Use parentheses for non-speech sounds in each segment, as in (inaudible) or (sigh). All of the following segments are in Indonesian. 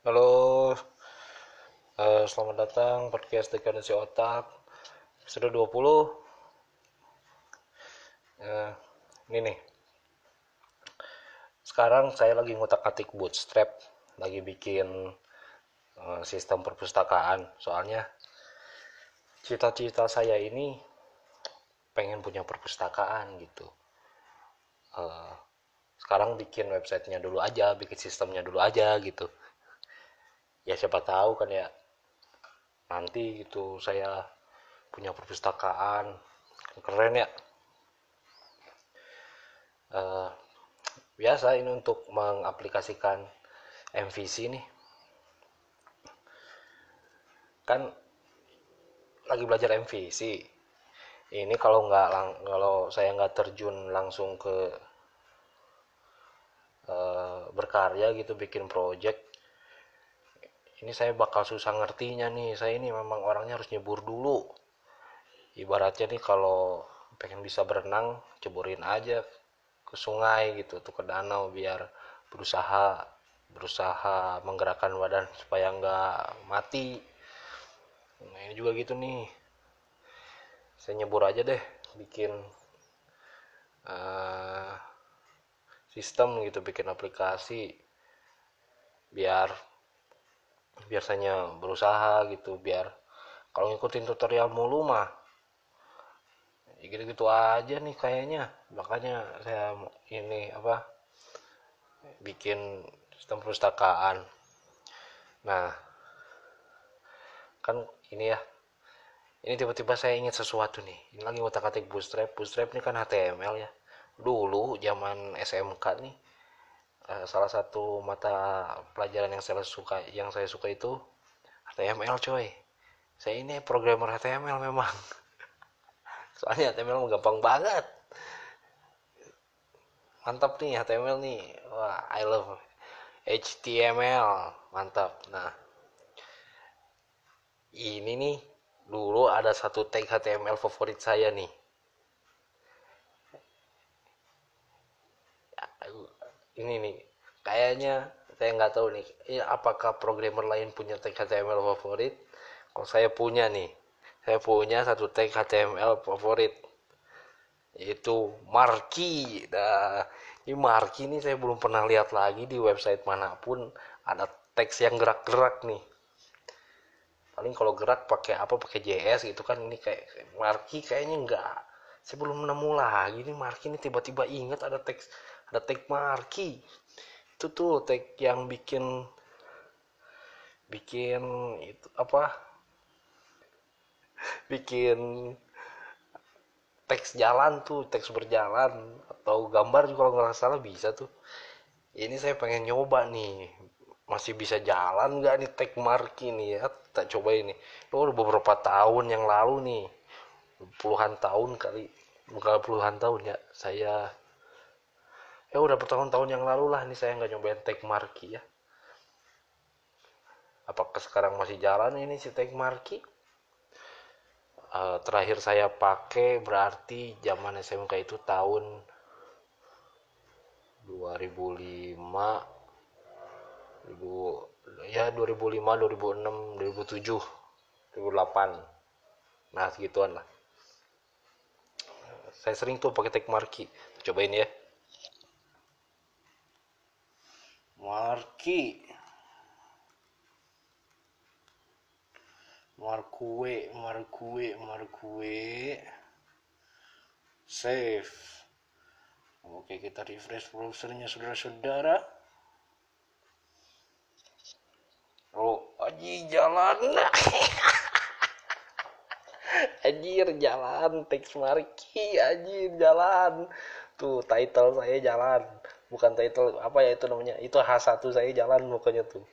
Halo, uh, selamat datang podcast Dekadasi Otak Episode 20 uh, Ini nih. Sekarang saya lagi ngutak-atik bootstrap Lagi bikin uh, sistem perpustakaan. Soalnya cita-cita saya ini pengen punya perpustakaan gitu. Uh, sekarang bikin websitenya dulu aja bikin sistemnya dulu aja gitu ya siapa tahu kan ya. Nanti gitu saya punya perpustakaan. Keren ya. Uh, biasa ini untuk mengaplikasikan MVC nih. Kan lagi belajar MVC ini kalau nggak kalau saya nggak terjun langsung ke uh, berkarya gitu bikin project ini saya bakal susah ngertinya nih. Saya ini memang orangnya harus nyebur dulu. Ibaratnya nih kalau pengen bisa berenang ceburin aja ke sungai gitu tuh ke danau biar berusaha berusaha menggerakkan badan supaya nggak mati. Nah ini juga gitu nih. Saya nyebur aja deh bikin uh, sistem gitu bikin aplikasi biar biasanya berusaha gitu biar kalau ngikutin tutorial mulu mah ya gitu-gitu aja nih kayaknya. Makanya saya ini apa bikin sistem perpustakaan. Nah kan ini ya ini tiba-tiba saya ingat sesuatu nih. Ini lagi ngotak atik bootstrap. Bootstrap ini kan HTML ya. Dulu zaman SMK nih uh, salah satu mata pelajaran yang saya suka yang saya suka itu HTML coy. Saya ini programmer HTML memang. (laughs) Soalnya HTML gampang banget. Mantap nih HTML nih. Wah I love HTML mantap. Nah ini nih dulu ada satu tag HTML favorit saya nih ini nih kayaknya saya nggak tahu nih apakah programmer lain punya tag HTML favorit? Kalau saya punya nih saya punya satu tag HTML favorit yaitu marquee nah ini marquee ini saya belum pernah lihat lagi di website mana pun ada teks yang gerak-gerak nih. Paling kalau gerak pakai apa pakai JS gitu kan ini kayak marquee kayaknya enggak saya belum nemu lagi nih marquee ini tiba-tiba ingat ada teks ada tag marquee itu tuh tag yang bikin bikin itu apa? (laughs) Bikin teks jalan tuh teks berjalan atau gambar juga kalau nggak salah bisa tuh. Ini saya pengen nyoba nih. Masih bisa jalan nggak nih tag marki nih ya? Tak coba ini oh, beberapa tahun yang lalu nih puluhan tahun kali. Bukan puluhan tahun ya saya ya udah bertahun-tahun yang lalu lah ini saya nggak nyobain tag marki ya. Apakah sekarang masih jalan ini si tag marki uh, terakhir saya pakai berarti zaman SMK itu tahun 2005 2000 ya 2005 2006 2007 2008 nah segituan lah saya sering tuh pakai tag marki cobain ya. Marki Markue Markue Markue. Save. Oke kita refresh browsernya saudara-saudara. Oh aji jalan (laughs) anjir jalan teks marki anjir jalan. Tuh title saya jalan. Bukan title apa ya itu namanya? Itu H1 saya jalan mukanya tuh.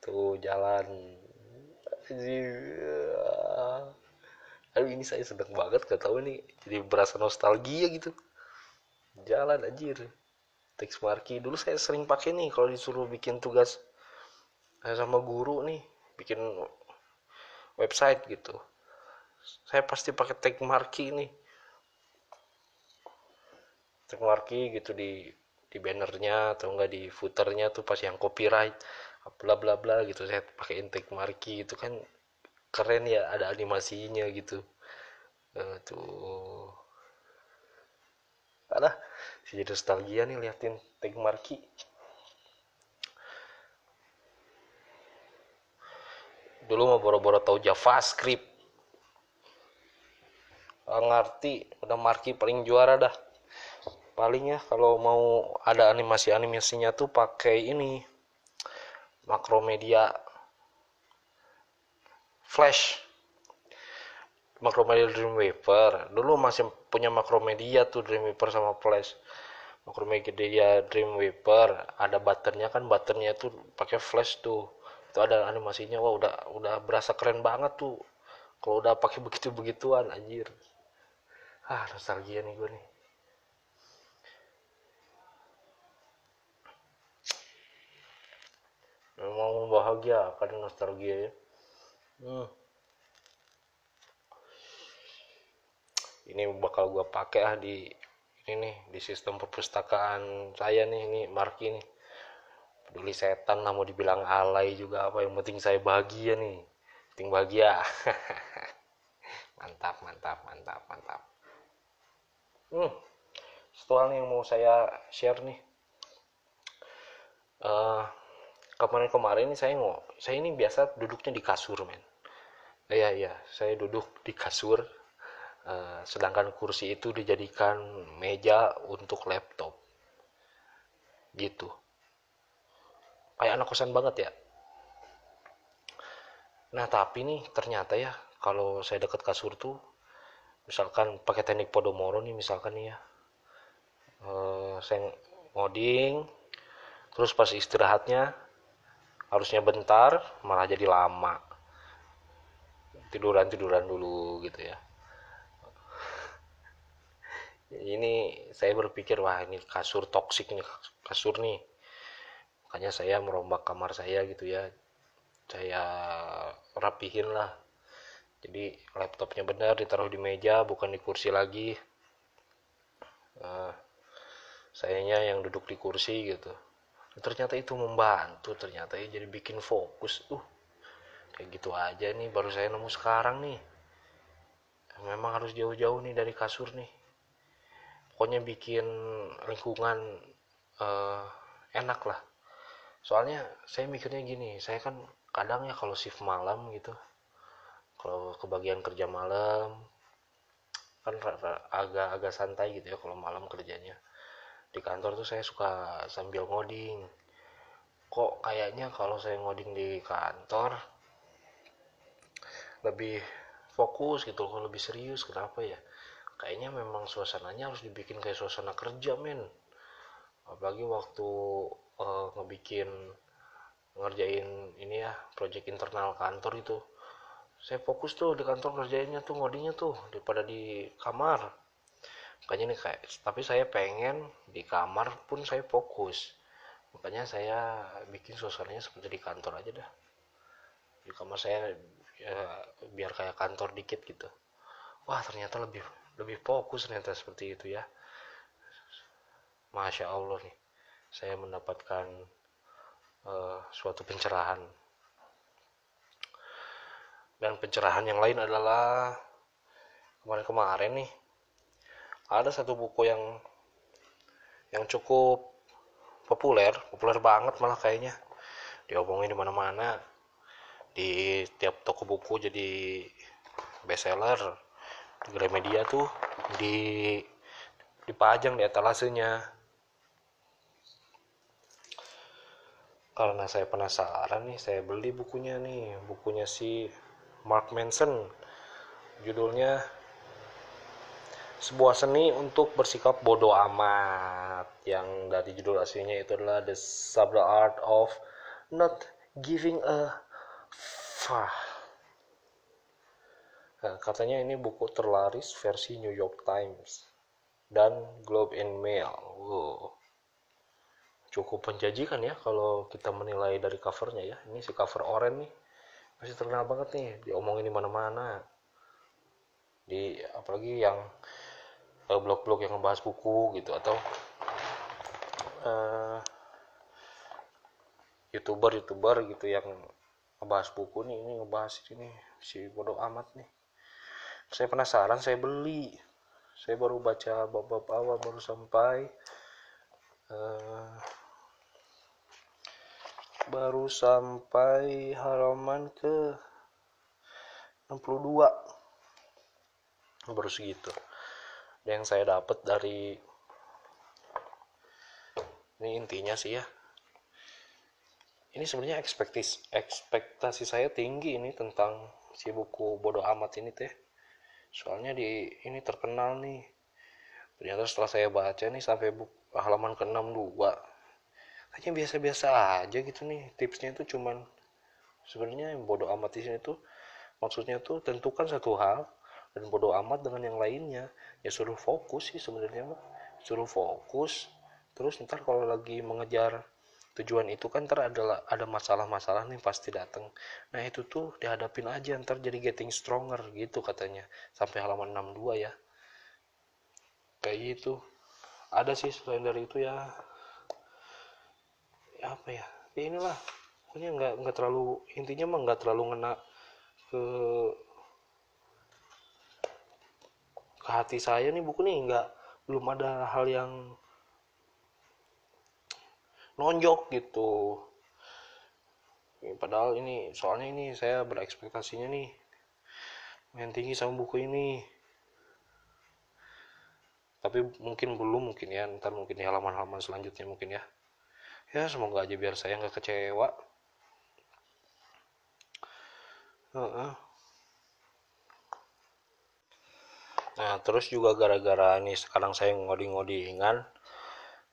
Tuh jalan. Aduh ini saya sedang banget gak tahu nih jadi berasa nostalgia gitu. Jalan anjir. Teks marki. Dulu saya sering pakai nih kalau disuruh bikin tugas sama guru nih. Bikin website gitu saya pasti pakai tag marki nih tag marki gitu di di bannernya atau enggak di footernya tuh pas yang copyright bla bla bla gitu. Saya pakai intake marki itu kan keren ya ada animasinya gitu. Uh, tuh. Ada sih jadi nostalgia nih liatin tag marki dulu mau boro-boro tahu JavaScript Gak ngerti. Udah marki paling juara dah. Paling ya kalau mau ada animasi animasinya tuh pakai ini. Makromedia. Flash. Makromedia Dreamweaver dulu masih punya makromedia tuh Dreamweaver sama flash. Makromedia Dreamweaver ada buttonnya kan buttonnya itu pakai flash tuh. Itu ada animasinya. Wah udah udah berasa keren banget tuh. Kalau udah pakai begitu begituan anjir ah nostalgia nih gue nih. Memang bahagia kan nostalgia ya. Hmm. ini bakal gue pakai ah di ini nih di sistem perpustakaan saya nih ini marki nih. Peduli setan lah mau dibilang alay juga apa yang penting saya bahagia nih. Penting bahagia. (laughs) Mantap mantap mantap mantap hmm, setelah yang mau saya share nih. Uh, kemarin-kemarin ini saya mau saya ini biasa duduknya di kasur men. Iya iya. Saya duduk di kasur. Uh, sedangkan kursi itu dijadikan meja untuk laptop. Gitu. Kayak anak kosan banget ya. Nah tapi nih ternyata ya kalau saya deket kasur tuh misalkan pakai teknik podomoro nih misalkan nih ya. Uh, saya ngoding terus pas istirahatnya harusnya bentar malah jadi lama. Tiduran tiduran dulu gitu ya. Ini saya berpikir wah ini kasur toksik nih kasur nih. Makanya saya merombak kamar saya gitu ya. Saya rapihin lah jadi laptopnya benar ditaruh di meja bukan di kursi lagi. Uh, sayanya yang duduk di kursi gitu. Ternyata itu membantu ternyata ya jadi bikin fokus. Uh kayak gitu aja nih baru saya nemu sekarang nih. Memang harus jauh-jauh nih dari kasur nih. Pokoknya bikin lingkungan uh, enak lah. Soalnya saya mikirnya gini saya kan kadang ya kalau shift malam gitu kalau kebagian kerja malam kan agak-agak santai gitu ya kalau malam kerjanya. Di kantor tuh saya suka sambil ngoding. Kok kayaknya kalau saya ngoding di kantor lebih fokus gitu kok lebih serius kenapa ya? Kayaknya memang suasananya harus dibikin kayak suasana kerja men. Apalagi waktu uh, ngebikin ngerjain ini ya project internal kantor itu saya fokus tuh di kantor ngerjainnya tuh ngodingnya tuh daripada di kamar. Makanya nih kayak tapi saya pengen di kamar pun saya fokus. Makanya saya bikin suasananya seperti di kantor aja dah. Di kamar saya ya, biar kayak kantor dikit gitu. Wah ternyata lebih lebih fokus ternyata seperti itu ya. Masya allah nih saya mendapatkan uh, suatu pencerahan dan pencerahan yang lain adalah kemarin-kemarin nih ada satu buku yang yang cukup populer populer banget malah kayaknya. Diomongin di mana-mana di tiap toko buku jadi bestseller di Gramedia tuh di dipajang di etalasenya. Karena saya penasaran nih saya beli bukunya nih bukunya si Mark Manson. Judulnya sebuah seni untuk bersikap bodoh amat yang dari judul aslinya itu adalah The Subtle Art of Not Giving a Fuck nah, katanya ini buku terlaris versi New York Times dan Globe and Mail. Wow. cukup menjanjikan ya kalau kita menilai dari covernya ya. Ini si cover oranye nih masih terkenal banget nih diomongin di mana-mana. Di apalagi yang uh, blog-blog yang ngebahas buku gitu atau uh, youtuber youtuber gitu yang ngebahas buku nih ini ngebahas ini si bodoh amat nih. Saya penasaran saya beli. Saya baru baca bab-bab awal baru sampai uh, baru sampai halaman ke 62 baru segitu. Yang saya dapat dari ini intinya sih ya. Ini sebenarnya ekspektasi ekspektasi saya tinggi ini tentang si buku bodoh amat ini teh. Soalnya di ini terkenal nih. Ternyata setelah saya baca nih sampai buku, halaman ke-62 aja biasa-biasa aja gitu nih tipsnya itu cuman sebenarnya yang bodoh amat di sini tuh maksudnya tuh tentukan satu hal dan bodoh amat dengan yang lainnya. Ya suruh fokus sih sebenarnya mah. Suruh fokus terus ntar kalau lagi mengejar tujuan itu kan ntar adalah ada masalah-masalah nih pasti datang nah itu tuh dihadapin aja ntar jadi getting stronger gitu katanya sampai halaman 62 ya. Kayak gitu. Ada sih selain dari itu ya apa ya ya inilah. Pokoknya nggak nggak terlalu intinya mah nggak terlalu ngena ke ke hati saya nih buku nih. Nggak belum ada hal yang nonjok gitu. Padahal ini soalnya ini saya berekspektasinya nih main tinggi sama buku ini. Tapi mungkin belum mungkin ya. Ntar mungkin di halaman-halaman selanjutnya mungkin ya ya semoga aja biar saya nggak kecewa. Nah terus juga gara-gara nih sekarang saya ngodi-ngodingan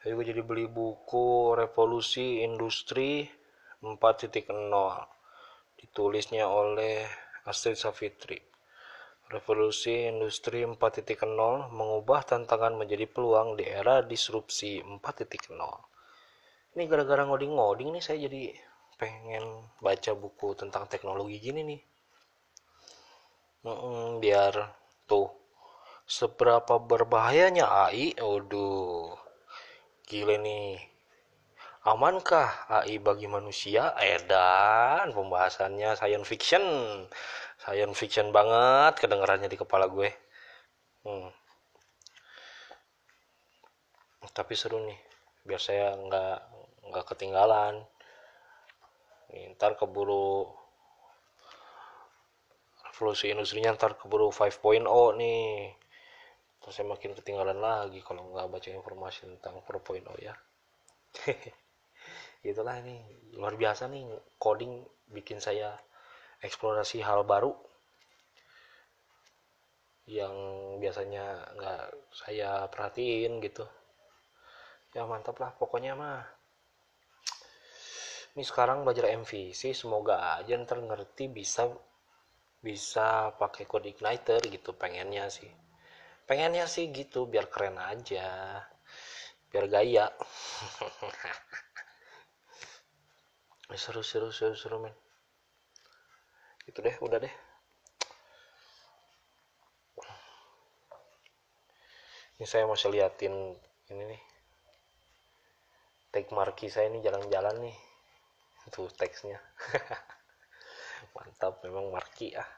saya juga jadi beli buku revolusi industri 4.0 ditulisnya oleh Astrid Savitri. Revolusi Industri 4.0 mengubah tantangan menjadi peluang di era disrupsi 4.0. Ini gara-gara ngoding-ngoding nih saya jadi pengen baca buku tentang teknologi gini nih. Hmm, biar tuh seberapa berbahayanya AI aduh gile nih. Amankah AI bagi manusia? Edan pembahasannya science fiction. Science fiction banget kedengarannya di kepala gue. Hmm. tapi seru nih biar saya nggak nggak ketinggalan. Nih, ntar keburu revolusi industrinya ntar keburu 5.0 nih. Terus saya makin ketinggalan lagi kalau nggak baca informasi tentang 4.0 ya. (laughs) Itulah ini luar biasa nih coding bikin saya eksplorasi hal baru. Yang biasanya nggak saya perhatiin gitu. Ya mantap lah pokoknya mah ini sekarang belajar MVC semoga aja ntar ngerti bisa bisa pakai code igniter gitu pengennya sih. Pengennya sih gitu biar keren aja biar gaya. (laughs) Seru seru seru seru men. Gitu deh udah deh. Ini saya masih liatin ini nih. Tag marki saya ini jalan-jalan nih itu teksnya. (laughs) Mantap memang marki ah.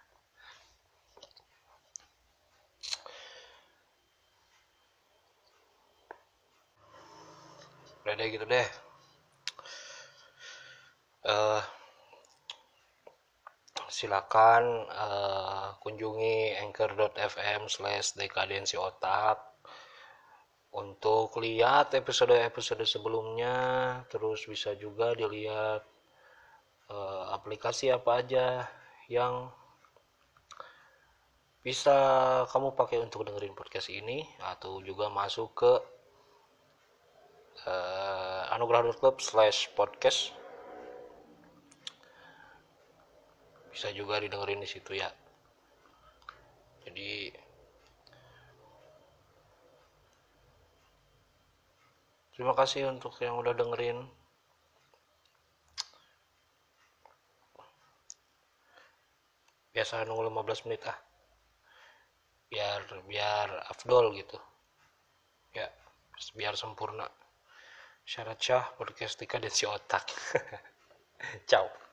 Udah deh gitu deh. Uh, silakan uh, kunjungi anchor.fm slash dekadensi otak untuk lihat episode-episode sebelumnya. Terus bisa juga dilihat uh, aplikasi apa aja yang bisa kamu pakai untuk dengerin podcast ini atau juga masuk ke uh, anugerah.club slash podcast. Bisa juga didengerin di situ ya. Jadi terima kasih untuk yang udah dengerin biasa nunggu 15 menit ah. Biar biar afdol gitu. Ya biar sempurna. Syarat syah podcast tika dan si otak. (laughs) Ciao